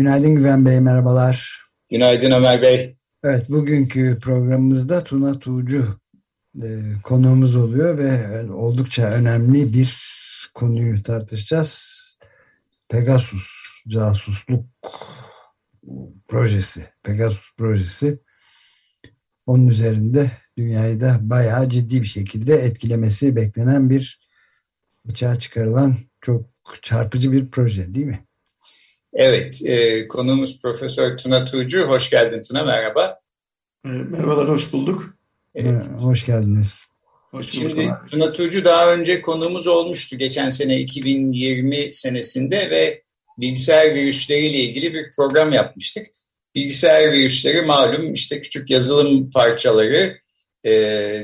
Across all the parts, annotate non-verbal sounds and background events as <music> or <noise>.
Günaydın Güven Bey, merhabalar. Günaydın Ömer Bey. Evet, bugünkü programımızda Tuna Tuğcu e, konuğumuz oluyor ve oldukça önemli bir konuyu tartışacağız. Pegasus casusluk projesi, Pegasus projesi. Onun üzerinde dünyayı da bayağı ciddi bir şekilde etkilemesi beklenen bir bıçağa çıkarılan çok çarpıcı bir proje değil mi? Evet, e, konuğumuz Profesör Tuna Tuğcu. Hoş geldin Tuna, merhaba. E, merhabalar, hoş bulduk. Evet. Hoş geldiniz. Hoş Şimdi Tuna Tuğcu daha önce konuğumuz olmuştu geçen sene 2020 senesinde ve bilgisayar virüsleriyle ilgili bir program yapmıştık. Bilgisayar virüsleri malum işte küçük yazılım parçaları e,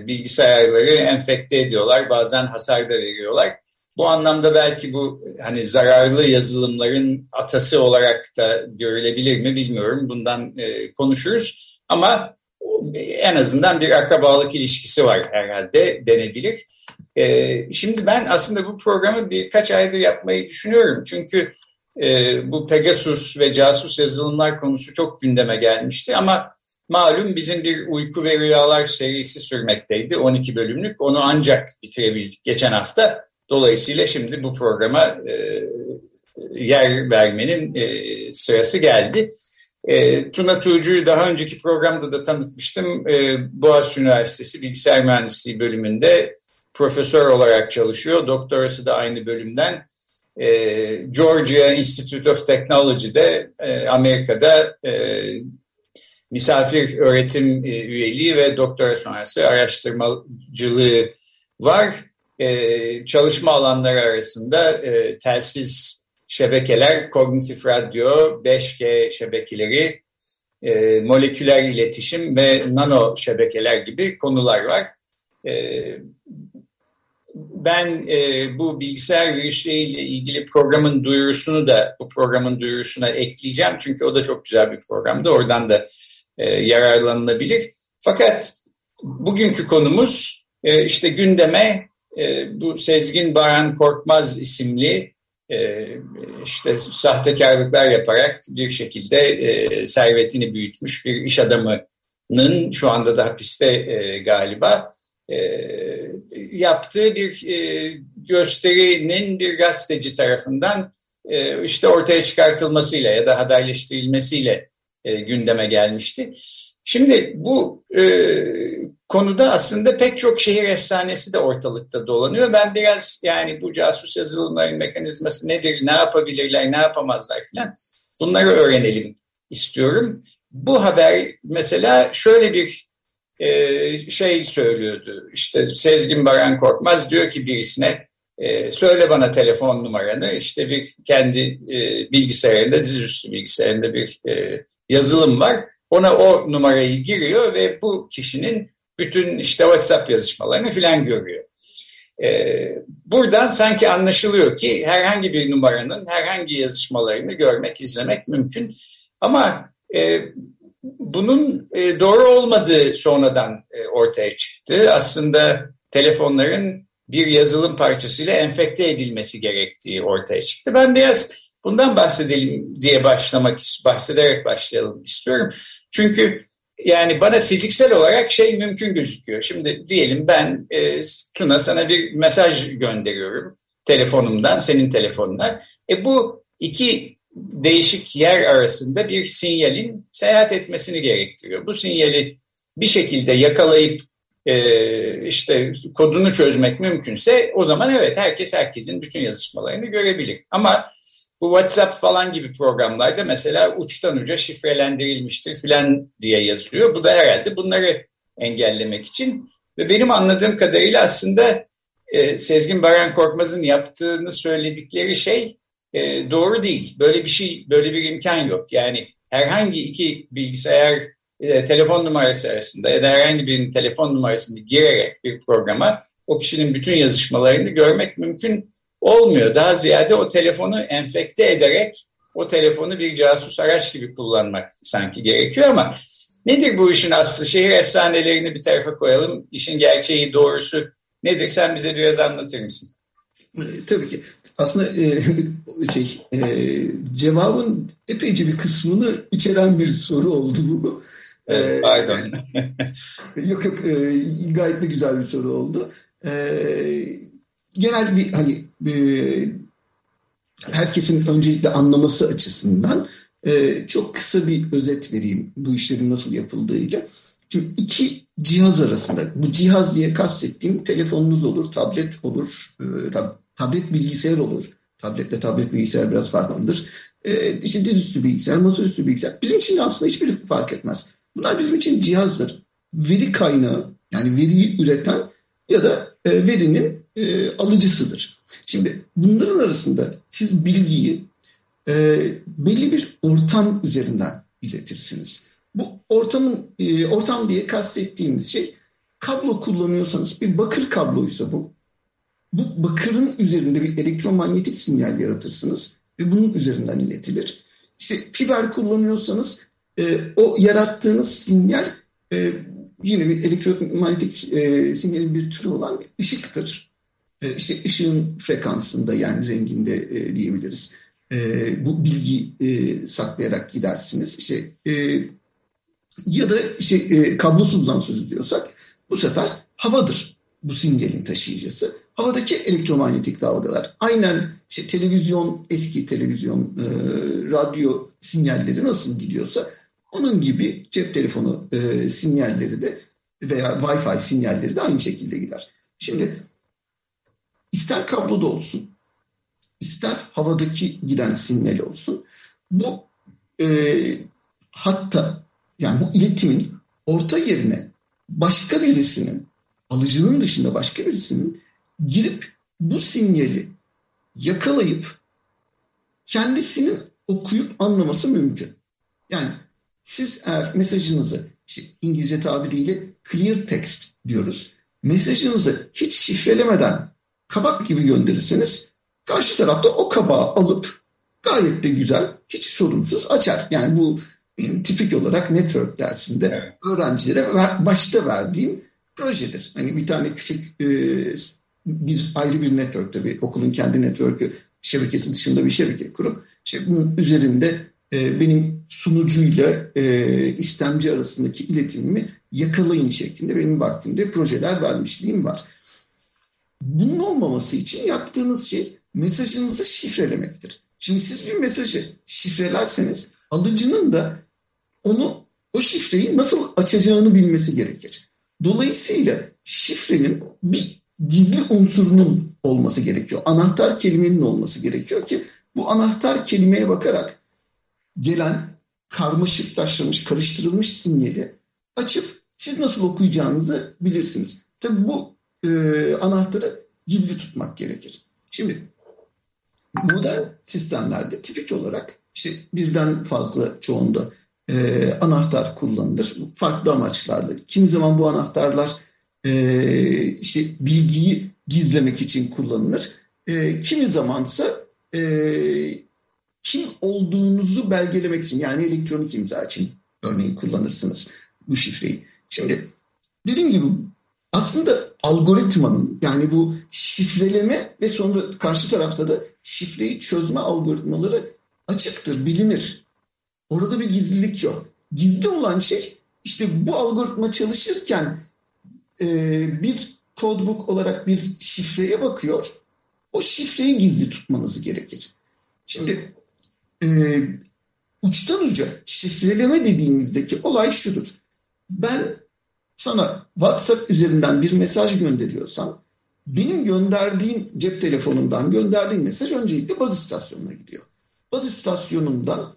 bilgisayarları enfekte ediyorlar. Bazen hasar da veriyorlar. Bu anlamda belki bu hani zararlı yazılımların atası olarak da görülebilir mi bilmiyorum. Bundan e, konuşuruz. Ama en azından bir akrabalık ilişkisi var herhalde denebilir. E, şimdi ben aslında bu programı birkaç aydır yapmayı düşünüyorum. Çünkü e, bu Pegasus ve casus yazılımlar konusu çok gündeme gelmişti. Ama Malum bizim bir uyku ve rüyalar serisi sürmekteydi. 12 bölümlük. Onu ancak bitirebildik geçen hafta. Dolayısıyla şimdi bu programa e, yer vermenin e, sırası geldi. E, Tuna Tuğcu'yu daha önceki programda da tanıtmıştım. E, Boğaziçi Üniversitesi Bilgisayar Mühendisliği bölümünde profesör olarak çalışıyor. Doktorası da aynı bölümden. E, Georgia Institute of Technology'de e, Amerika'da e, misafir öğretim e, üyeliği ve doktora sonrası araştırmacılığı var. E, çalışma alanları arasında e, telsiz şebekeler, kognitif radyo, 5G şebekeleri, e, moleküler iletişim ve nano şebekeler gibi konular var. E, ben e, bu bilgisayar virüsleriyle ilgili programın duyurusunu da bu programın duyurusuna ekleyeceğim. Çünkü o da çok güzel bir programdı. Oradan da e, yararlanılabilir. Fakat bugünkü konumuz e, işte gündeme bu Sezgin Baran Korkmaz isimli e, işte sahtekarlıklar yaparak bir şekilde e, servetini büyütmüş bir iş adamının şu anda da hapiste e, galiba e, yaptığı bir e, gösterinin bir gazeteci tarafından e, işte ortaya çıkartılmasıyla ya da haberleştirilmesiyle e, gündeme gelmişti. Şimdi bu e, konuda aslında pek çok şehir efsanesi de ortalıkta dolanıyor. Ben biraz yani bu casus yazılımların mekanizması nedir, ne yapabilirler, ne yapamazlar filan bunları öğrenelim istiyorum. Bu haber mesela şöyle bir e, şey söylüyordu. İşte Sezgin Baran Korkmaz diyor ki birisine e, söyle bana telefon numaranı. İşte bir kendi e, bilgisayarında, dizüstü bilgisayarında bir e, yazılım var. Ona o numarayı giriyor ve bu kişinin bütün işte WhatsApp yazışmalarını filan görüyor. Ee, buradan sanki anlaşılıyor ki herhangi bir numaranın herhangi yazışmalarını görmek, izlemek mümkün. Ama e, bunun e, doğru olmadığı sonradan e, ortaya çıktı. Aslında telefonların bir yazılım parçasıyla enfekte edilmesi gerektiği ortaya çıktı. Ben biraz Bundan bahsedelim diye başlamak bahsederek başlayalım istiyorum. Çünkü yani bana fiziksel olarak şey mümkün gözüküyor. Şimdi diyelim ben e, Tuna sana bir mesaj gönderiyorum telefonumdan senin telefonuna. E bu iki değişik yer arasında bir sinyalin seyahat etmesini gerektiriyor. Bu sinyali bir şekilde yakalayıp e, işte kodunu çözmek mümkünse o zaman evet herkes herkesin bütün yazışmalarını görebilir. Ama bu WhatsApp falan gibi programlarda mesela uçtan uca şifrelendirilmiştir filan diye yazıyor. Bu da herhalde bunları engellemek için. Ve benim anladığım kadarıyla aslında e, Sezgin Baran Korkmaz'ın yaptığını söyledikleri şey e, doğru değil. Böyle bir şey, böyle bir imkan yok. Yani herhangi iki bilgisayar e, telefon numarası arasında ya da herhangi birinin telefon numarasını girerek bir programa o kişinin bütün yazışmalarını görmek mümkün olmuyor. Daha ziyade o telefonu enfekte ederek o telefonu bir casus araç gibi kullanmak sanki gerekiyor ama nedir bu işin aslı? Şehir efsanelerini bir tarafa koyalım. İşin gerçeği, doğrusu nedir? Sen bize biraz anlatır mısın? E, tabii ki. Aslında e, <laughs> şey e, cevabın epeyce bir kısmını içeren bir soru oldu bu. Evet, pardon. <laughs> yok yok e, gayet de güzel bir soru oldu. E, genel bir hani e, herkesin öncelikle anlaması açısından e, çok kısa bir özet vereyim bu işlerin nasıl yapıldığıyla. Şimdi iki cihaz arasında, bu cihaz diye kastettiğim telefonunuz olur, tablet olur, e, tablet bilgisayar olur. Tabletle tablet bilgisayar biraz farklıdır. E, işte dizüstü bilgisayar, masaüstü bilgisayar. Bizim için aslında hiçbir fark etmez. Bunlar bizim için cihazdır. Veri kaynağı, yani veriyi üreten ya da e, verinin e, alıcısıdır. Şimdi bunların arasında siz bilgiyi e, belli bir ortam üzerinden iletirsiniz. Bu ortamın e, ortam diye kastettiğimiz şey kablo kullanıyorsanız bir bakır kabloysa bu. Bu bakırın üzerinde bir elektromanyetik sinyal yaratırsınız ve bunun üzerinden iletilir. İşte fiber kullanıyorsanız e, o yarattığınız sinyal e, yine bir elektromanyetik e, sinyalin bir türü olan bir ışıktır. E, işte ışığın frekansında yani renginde e, diyebiliriz. E, bu bilgi e, saklayarak gidersiniz. İşte e, ya da işte e, kablosuzdan söz ediyorsak bu sefer havadır bu sinyalin taşıyıcısı. Havadaki elektromanyetik dalgalar. Aynen işte televizyon, eski televizyon, e, radyo sinyalleri nasıl gidiyorsa onun gibi cep telefonu e, sinyalleri de veya Wi-Fi sinyalleri de aynı şekilde gider. Şimdi ister kabloda olsun, ister havadaki giden sinyal olsun, bu e, hatta yani bu iletimin orta yerine başka birisinin, alıcının dışında başka birisinin girip bu sinyali yakalayıp kendisinin okuyup anlaması mümkün. Yani siz eğer mesajınızı işte İngilizce tabiriyle clear text diyoruz. Mesajınızı hiç şifrelemeden kabak gibi gönderirseniz karşı tarafta o kabağı alıp gayet de güzel, hiç sorunsuz açar. Yani bu benim tipik olarak network dersinde evet. öğrencilere ver, başta verdiğim projedir. Hani bir tane küçük e, bir ayrı bir network tabii okulun kendi network'ü şebekesi dışında bir şebeke kurup işte bunun üzerinde e, benim sunucuyla e, istemci arasındaki iletimimi yakalayın şeklinde benim vaktimde projeler vermişliğim var. Bunun olmaması için yaptığınız şey mesajınızı şifrelemektir. Şimdi siz bir mesajı şifrelerseniz alıcının da onu o şifreyi nasıl açacağını bilmesi gerekir. Dolayısıyla şifrenin bir gizli unsurunun olması gerekiyor. Anahtar kelimenin olması gerekiyor ki bu anahtar kelimeye bakarak gelen karmaşıklaştırılmış, karıştırılmış sinyali açıp siz nasıl okuyacağınızı bilirsiniz. Tabi bu e, anahtarı gizli tutmak gerekir. Şimdi modern sistemlerde tipik olarak işte birden fazla çoğunda e, anahtar kullanılır. Farklı amaçlarla. Kimi zaman bu anahtarlar e, işte bilgiyi gizlemek için kullanılır. E, kimi zamansa e, kim olduğunuzu belgelemek için yani elektronik imza için örneğin kullanırsınız bu şifreyi. Şimdi dediğim gibi aslında algoritmanın yani bu şifreleme ve sonra karşı tarafta da şifreyi çözme algoritmaları açıktır, bilinir. Orada bir gizlilik yok. Gizli olan şey işte bu algoritma çalışırken e, bir codebook olarak bir şifreye bakıyor. O şifreyi gizli tutmanız gerekir. Şimdi e, uçtan uca şifreleme dediğimizdeki olay şudur. Ben sana WhatsApp üzerinden bir mesaj gönderiyorsam benim gönderdiğim cep telefonundan gönderdiğim mesaj öncelikle baz istasyonuna gidiyor. Baz istasyonundan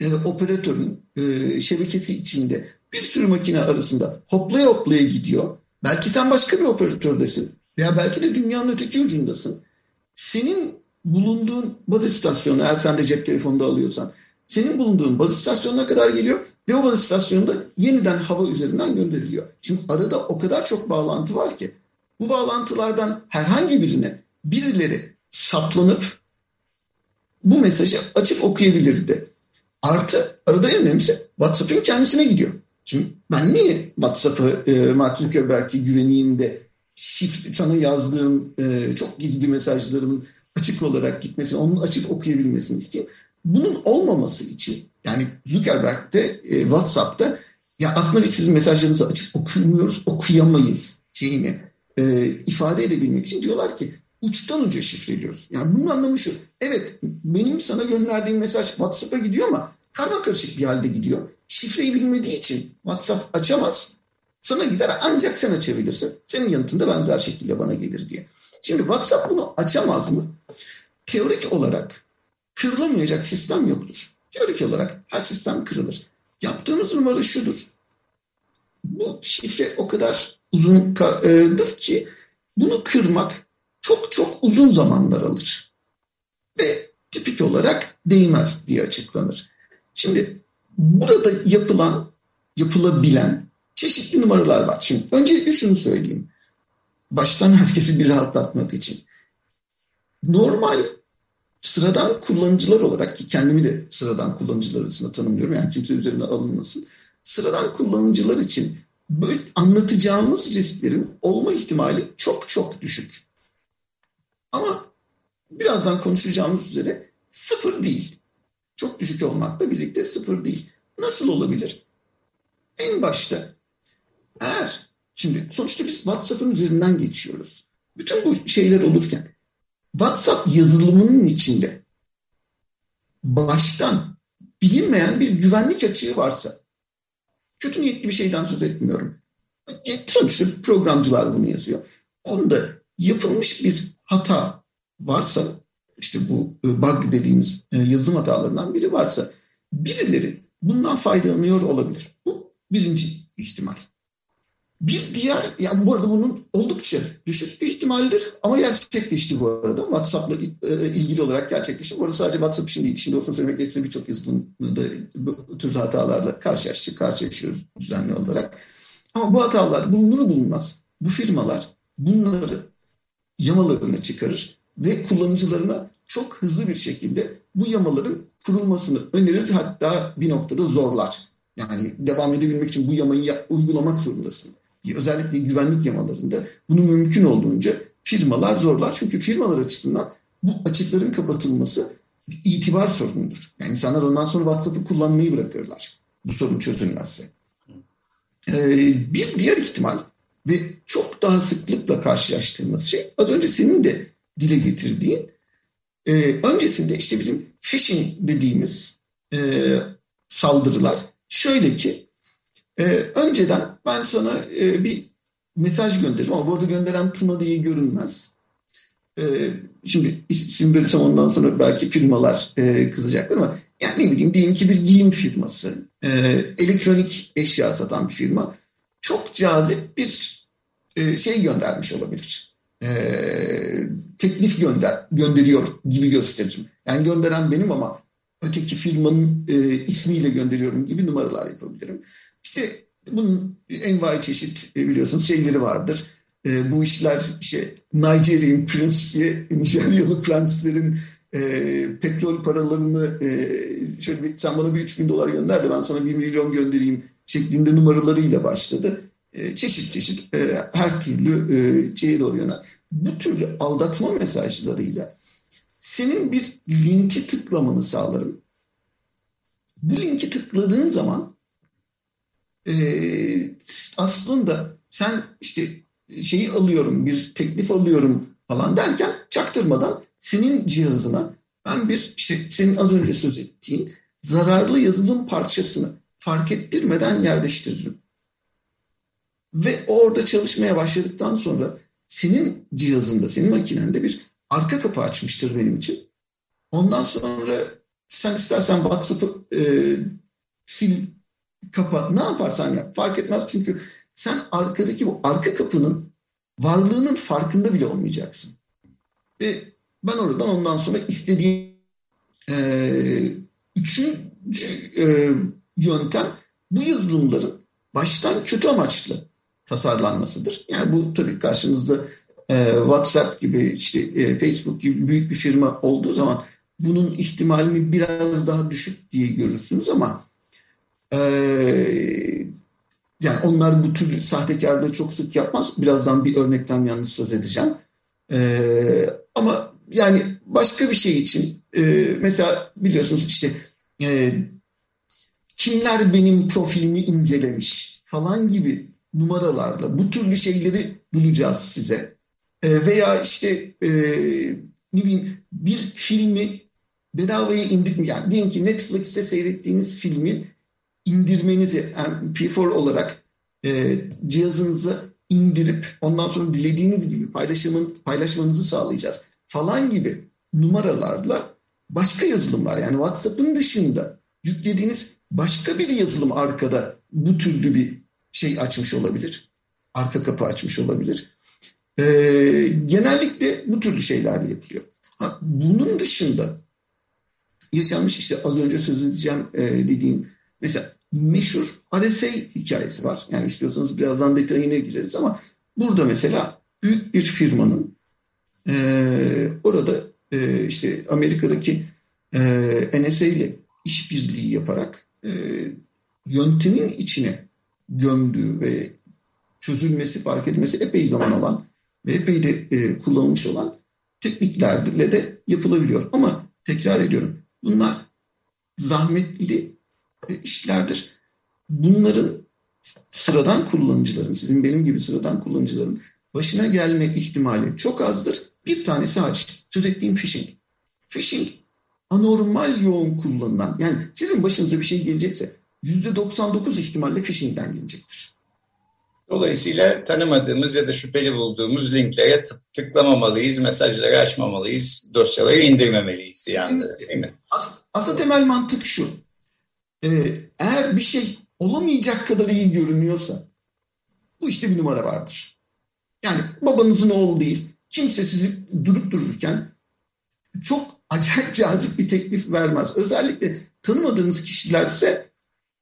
e, operatörün e, şebekesi içinde bir sürü makine arasında hoplaya hoplaya gidiyor. Belki sen başka bir operatördesin veya belki de dünyanın öteki ucundasın. Senin bulunduğun baz istasyonu eğer sen de cep telefonunda alıyorsan senin bulunduğun baz istasyonuna kadar geliyor baz istasyonunda yeniden hava üzerinden gönderiliyor. Şimdi arada o kadar çok bağlantı var ki bu bağlantılardan herhangi birine birileri saplanıp bu mesajı açıp okuyabilirdi. Artı arada en önemlisi WhatsApp'ın kendisine gidiyor. Şimdi ben niye WhatsApp'ı e, Mark Zuckerberg'e güveneyim de şifre, sana yazdığım e, çok gizli mesajlarımın açık olarak gitmesini, onun açıp okuyabilmesini isteyeyim. Bunun olmaması için yani Zuckerberg'de, e, WhatsApp'ta ya aslında biz sizin mesajlarınızı açıp okumuyoruz, okuyamayız şeyini e, ifade edebilmek için diyorlar ki uçtan uca şifreliyoruz. Yani bunun anlamı şu. Evet benim sana gönderdiğim mesaj WhatsApp'a gidiyor ama karma karışık bir halde gidiyor. Şifreyi bilmediği için WhatsApp açamaz. Sana gider ancak sen açabilirsin. Senin yanıtında benzer şekilde bana gelir diye. Şimdi WhatsApp bunu açamaz mı? Teorik olarak kırılamayacak sistem yoktur. Teorik olarak her sistem kırılır. Yaptığımız numara şudur. Bu şifre o kadar uzundur ki bunu kırmak çok çok uzun zamanlar alır. Ve tipik olarak değmez diye açıklanır. Şimdi burada yapılan, yapılabilen çeşitli numaralar var. Şimdi öncelikle şunu söyleyeyim. Baştan herkesi bir rahatlatmak için. Normal sıradan kullanıcılar olarak ki kendimi de sıradan kullanıcılar arasında tanımlıyorum. Yani kimse üzerine alınmasın. Sıradan kullanıcılar için böyle anlatacağımız risklerin olma ihtimali çok çok düşük. Ama birazdan konuşacağımız üzere sıfır değil. Çok düşük olmakla birlikte sıfır değil. Nasıl olabilir? En başta eğer şimdi sonuçta biz WhatsApp'ın üzerinden geçiyoruz. Bütün bu şeyler olurken WhatsApp yazılımının içinde baştan bilinmeyen bir güvenlik açığı varsa kötü niyetli bir şeyden söz etmiyorum. Sonuçta programcılar bunu yazıyor. Onda yapılmış bir hata varsa işte bu e, bug dediğimiz e, yazılım hatalarından biri varsa birileri bundan faydalanıyor olabilir. Bu birinci ihtimal. Bir diğer, yani bu arada bunun oldukça düşük bir ihtimaldir ama gerçekleşti bu arada. WhatsApp'la e, ilgili olarak gerçekleşti. Bu arada sadece WhatsApp için değil, şimdi olsun söylemek gerekirse birçok yazılımda bu türlü hatalarla karşılaştık, karşılaşıyoruz düzenli olarak. Ama bu hatalar bulunur bulunmaz bu firmalar bunları yamalarını çıkarır ve kullanıcılarına çok hızlı bir şekilde bu yamaların kurulmasını önerir hatta bir noktada zorlar. Yani devam edebilmek için bu yamayı uygulamak zorundasın. Özellikle güvenlik yamalarında bunu mümkün olduğunca firmalar zorlar. Çünkü firmalar açısından bu açıkların kapatılması bir itibar sorunudur. Yani insanlar ondan sonra WhatsApp'ı kullanmayı bırakırlar. Bu sorun çözülmezse. Ee, bir diğer ihtimal ve çok daha sıklıkla karşılaştığımız şey az önce senin de dile getirdiğin e, öncesinde işte bizim phishing dediğimiz e, saldırılar şöyle ki e, önceden ben sana e, bir mesaj gönderirim ama bu arada gönderen Tuna diye görünmez. E, şimdi isim verirsem ondan sonra belki firmalar e, kızacaklar ama yani ne bileyim diyelim ki bir giyim firması, e, elektronik eşya satan bir firma çok cazip bir e, şey göndermiş olabilir. E, teklif gönder gönderiyor gibi gösteririm. Yani gönderen benim ama öteki firmanın e, ismiyle gönderiyorum gibi numaralar yapabilirim. İşte bunun envai çeşit e, biliyorsunuz şeyleri vardır. E, bu işler işte Nigerian Prince, Nijeryalı <laughs> prenslerin e, petrol paralarını e, şöyle bir, sen bana bir 3 bin dolar gönder de ben sana 1 milyon göndereyim şeklinde numaralarıyla başladı. E, çeşit çeşit e, her türlü e, şeye doğru yönel. Bu türlü aldatma mesajlarıyla senin bir linki tıklamanı sağlarım. Bu linki tıkladığın zaman e, aslında sen işte şeyi alıyorum, bir teklif alıyorum falan derken çaktırmadan senin cihazına ben bir işte senin az önce söz ettiğin zararlı yazılım parçasını fark ettirmeden yerleştiririm. Ve orada çalışmaya başladıktan sonra senin cihazında, senin makinende bir arka kapı açmıştır benim için. Ondan sonra sen istersen WhatsApp'ı e, sil, kapa, ne yaparsan yap fark etmez. Çünkü sen arkadaki bu arka kapının varlığının farkında bile olmayacaksın. Ve Ben oradan ondan sonra istediğim e, üçüncü e, yöntem bu yazılımların baştan kötü amaçlı tasarlanmasıdır. Yani bu tabii karşınızda e, WhatsApp gibi işte e, Facebook gibi büyük bir firma olduğu zaman bunun ihtimalini biraz daha düşük diye görürsünüz ama e, yani onlar bu tür sahtekarlığı çok sık yapmaz. Birazdan bir örnekten yalnız söz edeceğim. E, ama yani başka bir şey için e, mesela biliyorsunuz işte e, kimler benim profilimi incelemiş falan gibi numaralarla bu türlü şeyleri bulacağız size. E, veya işte e, ne bileyim bir filmi bedavaya indirme yani diyelim ki Netflix'te seyrettiğiniz filmi indirmenizi MP4 olarak e, cihazınıza indirip ondan sonra dilediğiniz gibi paylaşımın, paylaşmanızı sağlayacağız falan gibi numaralarla başka yazılımlar yani WhatsApp'ın dışında yüklediğiniz başka bir yazılım arkada bu türlü bir şey açmış olabilir. Arka kapı açmış olabilir. Ee, genellikle bu türlü şeyler yapılıyor. Ha, bunun dışında yaşanmış işte az önce söz edeceğim e, dediğim mesela meşhur RSA hikayesi var. Yani istiyorsanız birazdan detayına gireriz ama burada mesela büyük bir firmanın e, orada e, işte Amerika'daki e, NSA ile işbirliği yaparak e, yöntemin içine gömdüğü ve çözülmesi, fark edilmesi epey zaman alan ve epey de e, kullanılmış olan tekniklerle de yapılabiliyor. Ama tekrar ediyorum bunlar zahmetli işlerdir. Bunların sıradan kullanıcıların, sizin benim gibi sıradan kullanıcıların başına gelme ihtimali çok azdır. Bir tanesi hariç. Söz ettiğim phishing. Phishing anormal yoğun kullanılan yani sizin başınıza bir şey gelecekse %99 ihtimalle phishing'den gelecektir. Dolayısıyla tanımadığımız ya da şüpheli bulduğumuz linklere tıklamamalıyız, mesajları açmamalıyız, dosyaları indirmemeliyiz diye değil mi? As aslında temel mantık şu. Ee, eğer bir şey olamayacak kadar iyi görünüyorsa bu işte bir numara vardır. Yani babanızın oğlu değil, kimse sizi durup dururken çok acayip cazip bir teklif vermez. Özellikle tanımadığınız kişilerse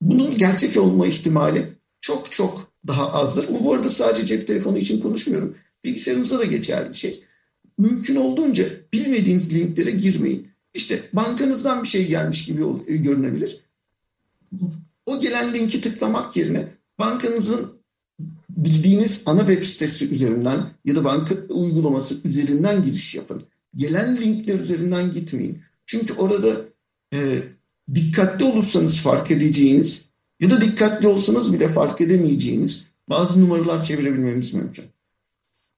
bunun gerçek olma ihtimali çok çok daha azdır. Bu bu arada sadece cep telefonu için konuşmuyorum. Bilgisayarınızda da geçerli şey. Mümkün olduğunca bilmediğiniz linklere girmeyin. İşte bankanızdan bir şey gelmiş gibi görünebilir. O gelen linki tıklamak yerine bankanızın bildiğiniz ana web sitesi üzerinden ya da banka uygulaması üzerinden giriş yapın. Gelen linkler üzerinden gitmeyin. Çünkü orada e, dikkatli olursanız fark edeceğiniz ya da dikkatli olsanız bile fark edemeyeceğiniz bazı numaralar çevirebilmemiz mümkün.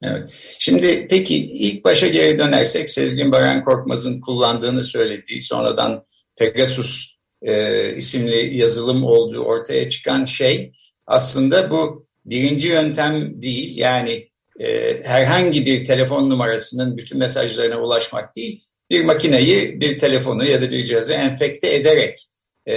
Evet. Şimdi peki ilk başa geri dönersek Sezgin Baran Korkmaz'ın kullandığını söylediği sonradan Pegasus e, isimli yazılım olduğu ortaya çıkan şey aslında bu birinci yöntem değil. Yani e, herhangi bir telefon numarasının bütün mesajlarına ulaşmak değil. Bir makineyi, bir telefonu ya da bir cihazı enfekte ederek e,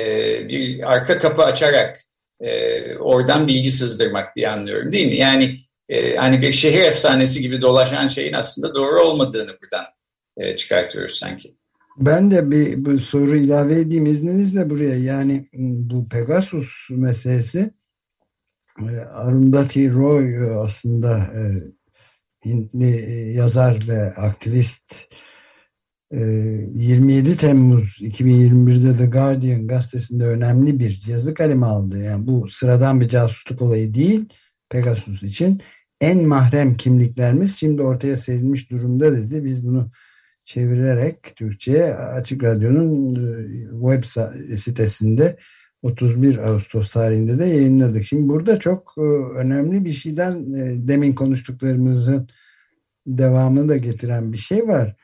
bir arka kapı açarak e, oradan bilgi sızdırmak diye anlıyorum değil mi? Yani e, hani bir şehir efsanesi gibi dolaşan şeyin aslında doğru olmadığını buradan e, çıkartıyoruz sanki. Ben de bir bu soru ilave edeyim izninizle buraya. Yani bu Pegasus meselesi Arundhati Roy aslında Hintli yazar ve aktivist 27 Temmuz 2021'de The Guardian gazetesinde önemli bir yazı kalemi aldı. Yani bu sıradan bir casusluk olayı değil Pegasus için. En mahrem kimliklerimiz şimdi ortaya serilmiş durumda dedi. Biz bunu çevirerek Türkçe'ye Açık Radyo'nun web sitesinde 31 Ağustos tarihinde de yayınladık. Şimdi burada çok önemli bir şeyden demin konuştuklarımızın devamını da getiren bir şey var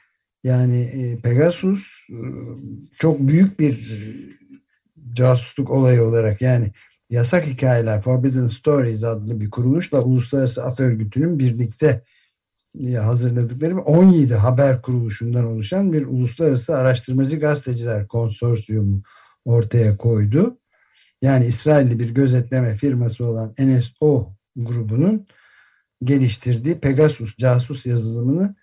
yani e, Pegasus e, çok büyük bir e, casusluk olayı olarak yani Yasak Hikayeler Forbidden Stories adlı bir kuruluşla Uluslararası Af Örgütü'nün birlikte hazırladıkları 17 haber kuruluşundan oluşan bir uluslararası araştırmacı gazeteciler konsorsiyumu ortaya koydu. Yani İsrailli bir gözetleme firması olan NSO grubunun geliştirdiği Pegasus casus yazılımını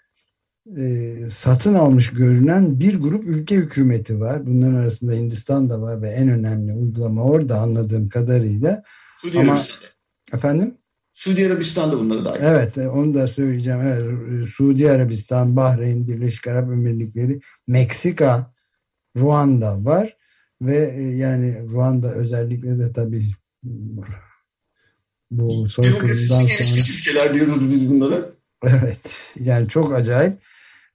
e, satın almış görünen bir grup ülke hükümeti var. Bunların arasında Hindistan da var ve en önemli uygulama orada anladığım kadarıyla. Suudi Ama. Efendim? Suudi Arabistan'da bunları dahil. Evet e, onu da söyleyeceğim. Evet, Suudi Arabistan, Bahreyn, Birleşik Arap Emirlikleri, Meksika, Ruanda var ve e, yani Ruanda özellikle de tabii bu soykırımdan sonra ülkeler diyoruz biz bunlara. Evet yani çok acayip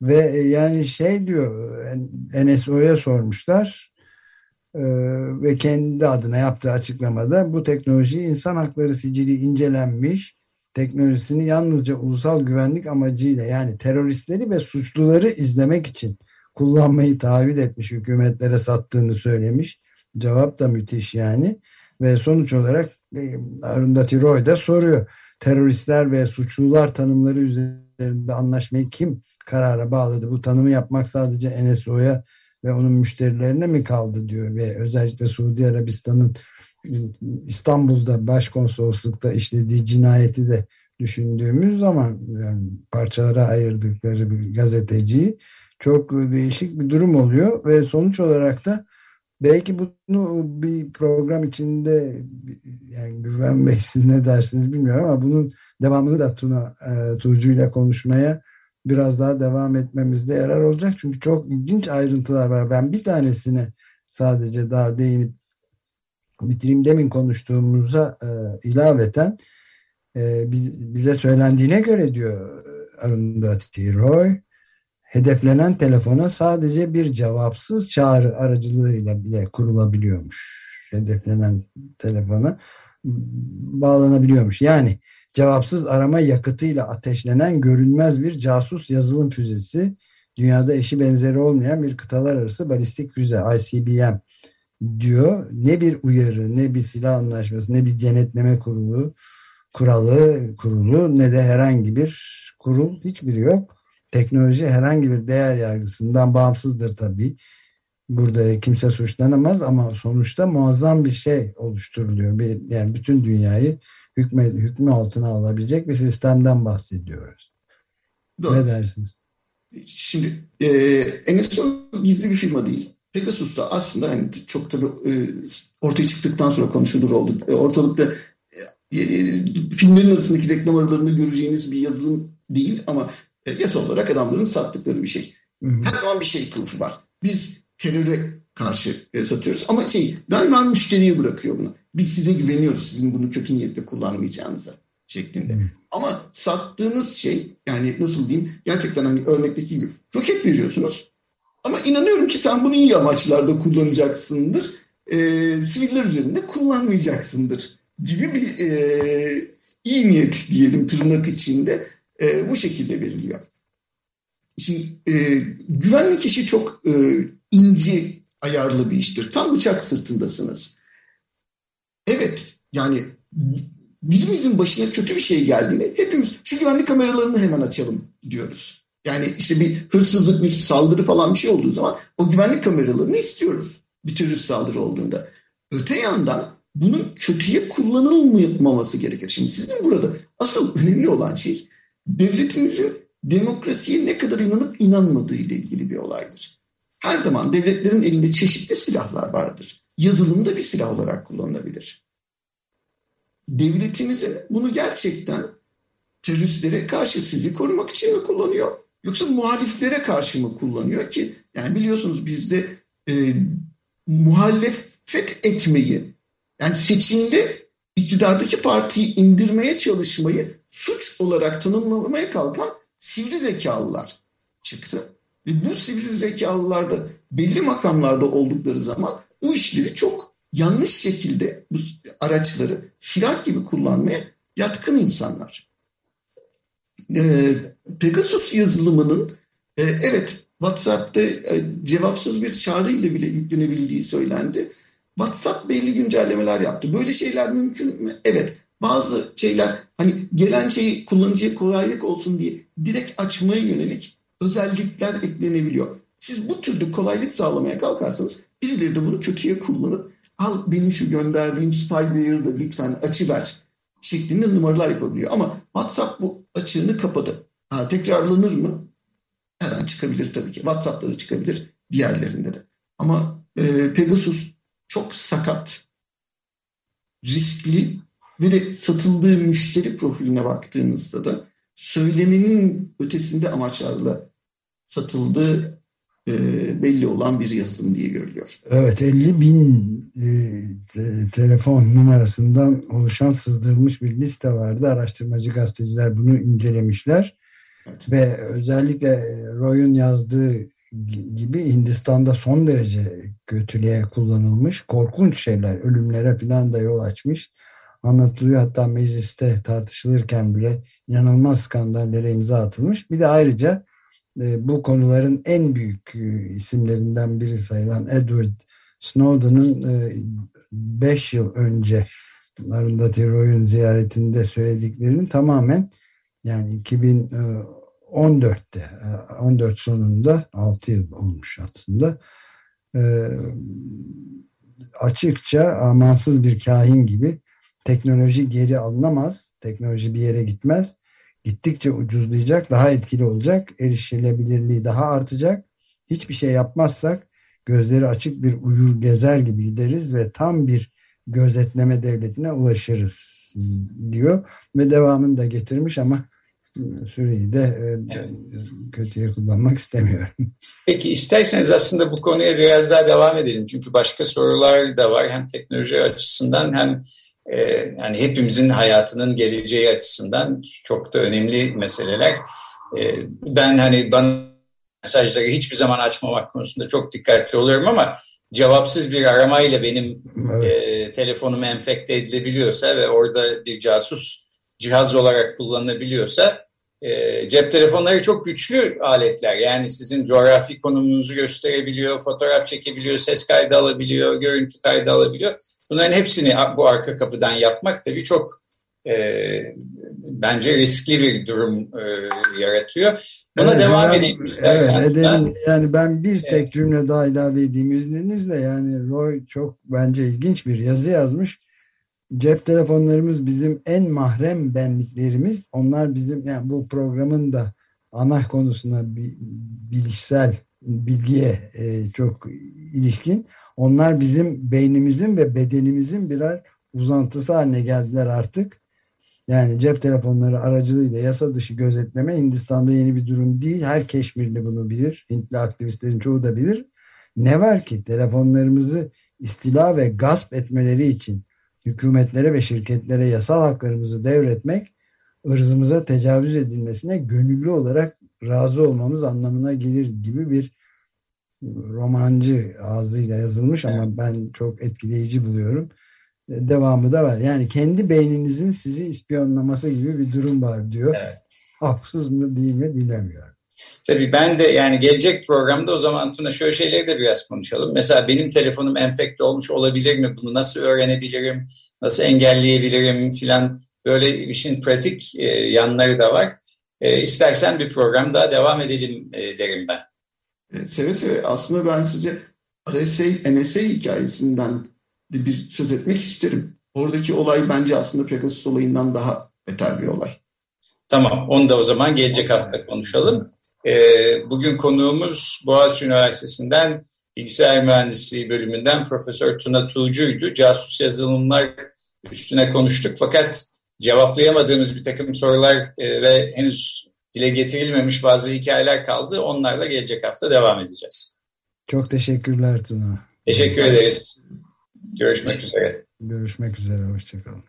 ve e, yani şey diyor NSO'ya sormuşlar e, ve kendi adına yaptığı açıklamada bu teknoloji insan hakları sicili incelenmiş teknolojisini yalnızca ulusal güvenlik amacıyla yani teröristleri ve suçluları izlemek için kullanmayı tahayyül etmiş hükümetlere sattığını söylemiş. Cevap da müthiş yani. Ve sonuç olarak e, Arundhati Roy da soruyor. Teröristler ve suçlular tanımları üzerinde anlaşmayı kim karara bağladı? Bu tanımı yapmak sadece NSO'ya ve onun müşterilerine mi kaldı diyor. Ve özellikle Suudi Arabistan'ın İstanbul'da başkonsoloslukta işlediği cinayeti de düşündüğümüz zaman yani parçalara ayırdıkları bir gazeteciyi çok değişik bir durum oluyor. Ve sonuç olarak da belki bunu bir program içinde yani Güven Bey ne dersiniz bilmiyorum ama bunun devamını da Tuna e, Tuğcu ile konuşmaya biraz daha devam etmemizde yarar olacak. Çünkü çok ilginç ayrıntılar var. Ben bir tanesine sadece daha değinip bitireyim. Demin konuştuğumuza e, ilaveten e, bize söylendiğine göre diyor Arundhati Roy hedeflenen telefona sadece bir cevapsız çağrı aracılığıyla bile kurulabiliyormuş. Hedeflenen telefona bağlanabiliyormuş. Yani cevapsız arama yakıtıyla ateşlenen görünmez bir casus yazılım füzesi dünyada eşi benzeri olmayan bir kıtalar arası balistik füze ICBM diyor. Ne bir uyarı, ne bir silah anlaşması, ne bir denetleme kurulu, kuralı, kurulu ne de herhangi bir kurul hiçbiri yok teknoloji herhangi bir değer yargısından bağımsızdır tabii. Burada kimse suçlanamaz ama sonuçta muazzam bir şey oluşturuluyor. Yani bütün dünyayı hükme, hükmü altına alabilecek bir sistemden bahsediyoruz. Doğru. Ne dersiniz? Şimdi e, NSO gizli bir firma değil. Pegasus da aslında yani çok tabii e, ortaya çıktıktan sonra konuşulur oldu. E, ortalıkta e, e, filmlerin arasındaki reklam aralarında göreceğiniz bir yazılım değil ama e, yasal olarak adamların sattıkları bir şey. Hı hı. Her zaman bir şey kılıfı var. Biz teröre karşı e, satıyoruz ama şey daima müşteriye bırakıyor bunu. Biz size güveniyoruz sizin bunu kötü niyetle kullanmayacağınıza şeklinde. Ama sattığınız şey yani nasıl diyeyim gerçekten hani örnekteki gibi roket veriyorsunuz ama inanıyorum ki sen bunu iyi amaçlarda kullanacaksındır. E, siviller üzerinde kullanmayacaksındır gibi bir e, iyi niyet diyelim tırnak içinde e, bu şekilde veriliyor. Şimdi e, güvenlik işi çok e, ince ayarlı bir iştir. Tam bıçak sırtındasınız. Evet yani birimizin başına kötü bir şey geldiğinde hepimiz şu güvenlik kameralarını hemen açalım diyoruz. Yani işte bir hırsızlık, bir saldırı falan bir şey olduğu zaman o güvenlik kameralarını istiyoruz. Bir terörist saldırı olduğunda. Öte yandan bunun kötüye kullanılmaması gerekir. Şimdi sizin burada asıl önemli olan şey devletinizin demokrasiye ne kadar inanıp inanmadığı ile ilgili bir olaydır. Her zaman devletlerin elinde çeşitli silahlar vardır. Yazılım da bir silah olarak kullanılabilir. Devletinizin bunu gerçekten teröristlere karşı sizi korumak için mi kullanıyor? Yoksa muhaliflere karşı mı kullanıyor ki? Yani biliyorsunuz bizde e, muhalefet etmeyi yani seçimde iktidardaki partiyi indirmeye çalışmayı suç olarak tanımlamaya kalkan sivri zekalılar çıktı. Ve bu sivri zekalılar da belli makamlarda oldukları zaman bu işleri çok yanlış şekilde bu araçları silah gibi kullanmaya yatkın insanlar. Ee, Pegasus yazılımının e, evet WhatsApp'ta e, cevapsız bir çağrı ile bile yüklenebildiği söylendi. WhatsApp belli güncellemeler yaptı. Böyle şeyler mümkün mü? Evet. Bazı şeyler hani gelen şeyi kullanıcıya kolaylık olsun diye direkt açmaya yönelik özellikler eklenebiliyor. Siz bu türde kolaylık sağlamaya kalkarsanız birileri de bunu kötüye kullanıp al benim şu gönderdiğim spyware'ı da lütfen açıver şeklinde numaralar yapabiliyor. Ama WhatsApp bu açığını kapadı. Ha, tekrarlanır mı? Her an çıkabilir tabii ki. WhatsApp'ta da çıkabilir diğerlerinde de. Ama e, Pegasus çok sakat, riskli ve de satıldığı müşteri profiline baktığınızda da söylenenin ötesinde amaçlarla satıldığı e, belli olan bir yazılım diye görülüyor. Evet 50 bin e, te, telefon numarasından oluşan sızdırılmış bir liste vardı. Araştırmacı gazeteciler bunu incelemişler. Evet. Ve özellikle Roy'un yazdığı gibi Hindistan'da son derece kötülüğe kullanılmış korkunç şeyler, ölümlere falan da yol açmış. Anlatılıyor hatta mecliste tartışılırken bile inanılmaz skandallere imza atılmış. Bir de ayrıca bu konuların en büyük e, isimlerinden biri sayılan Edward Snowden'ın 5 e, yıl önce Arundhati Roy'un ziyaretinde söylediklerinin tamamen yani 2014'te 14 sonunda 6 yıl olmuş aslında. Açıkça amansız bir kahin gibi teknoloji geri alınamaz, teknoloji bir yere gitmez gittikçe ucuzlayacak, daha etkili olacak, erişilebilirliği daha artacak. Hiçbir şey yapmazsak gözleri açık bir uyur gezer gibi gideriz ve tam bir gözetleme devletine ulaşırız diyor ve devamını da getirmiş ama süreyi de e, evet. kötüye kullanmak istemiyorum. Peki isterseniz aslında bu konuya biraz daha devam edelim. Çünkü başka sorular da var hem teknoloji açısından hem yani hepimizin hayatının geleceği açısından çok da önemli meseleler. E, ben hani bana mesajları hiçbir zaman açmamak konusunda çok dikkatli oluyorum ama cevapsız bir aramayla benim evet. e, telefonum enfekte edilebiliyorsa ve orada bir casus cihaz olarak kullanılabiliyorsa e, cep telefonları çok güçlü aletler. Yani sizin coğrafi konumunuzu gösterebiliyor, fotoğraf çekebiliyor, ses kaydı alabiliyor, görüntü kaydı alabiliyor. Bunların hepsini bu arka kapıdan yapmak tabii çok e, bence riskli bir durum e, yaratıyor. Buna evet, devam ben, edelim. Evet edelim. Yani ben bir tek evet. cümle daha ilave edeyim izninizle. Yani Roy çok bence ilginç bir yazı yazmış. Cep telefonlarımız bizim en mahrem benliklerimiz. Onlar bizim yani bu programın da ana konusuna bilişsel bilgiye e, çok ilişkin. Onlar bizim beynimizin ve bedenimizin birer uzantısı haline geldiler artık. Yani cep telefonları aracılığıyla yasa dışı gözetleme Hindistan'da yeni bir durum değil. Her Keşmirli bunu bilir. Hintli aktivistlerin çoğu da bilir. Ne var ki telefonlarımızı istila ve gasp etmeleri için hükümetlere ve şirketlere yasal haklarımızı devretmek ırzımıza tecavüz edilmesine gönüllü olarak razı olmamız anlamına gelir gibi bir romancı ağzıyla yazılmış evet. ama ben çok etkileyici buluyorum. E, devamı da var. Yani kendi beyninizin sizi ispiyonlaması gibi bir durum var diyor. Evet. Haksız mı değil mi bilemiyorum. Tabii ben de yani gelecek programda o zaman Tuna şöyle şeyleri de biraz konuşalım. Mesela benim telefonum enfekte olmuş olabilir mi? Bunu nasıl öğrenebilirim? Nasıl engelleyebilirim filan böyle işin pratik e, yanları da var. E, istersen bir program daha devam edelim e, derim ben. E, seve seve. Aslında ben size RSA, NSA hikayesinden bir, bir söz etmek isterim. Oradaki olay bence aslında Pegasus olayından daha beter bir olay. Tamam, onu da o zaman gelecek hafta konuşalım. Ee, bugün konuğumuz Boğaziçi Üniversitesi'nden Bilgisayar Mühendisliği bölümünden Profesör Tuna Tuğcu'ydu. Casus yazılımlar üstüne konuştuk fakat cevaplayamadığımız bir takım sorular e, ve henüz dile getirilmemiş bazı hikayeler kaldı. Onlarla gelecek hafta devam edeceğiz. Çok teşekkürler Tuna. Teşekkür ederiz. Görüşmek üzere. Görüşmek üzere. Hoşçakalın.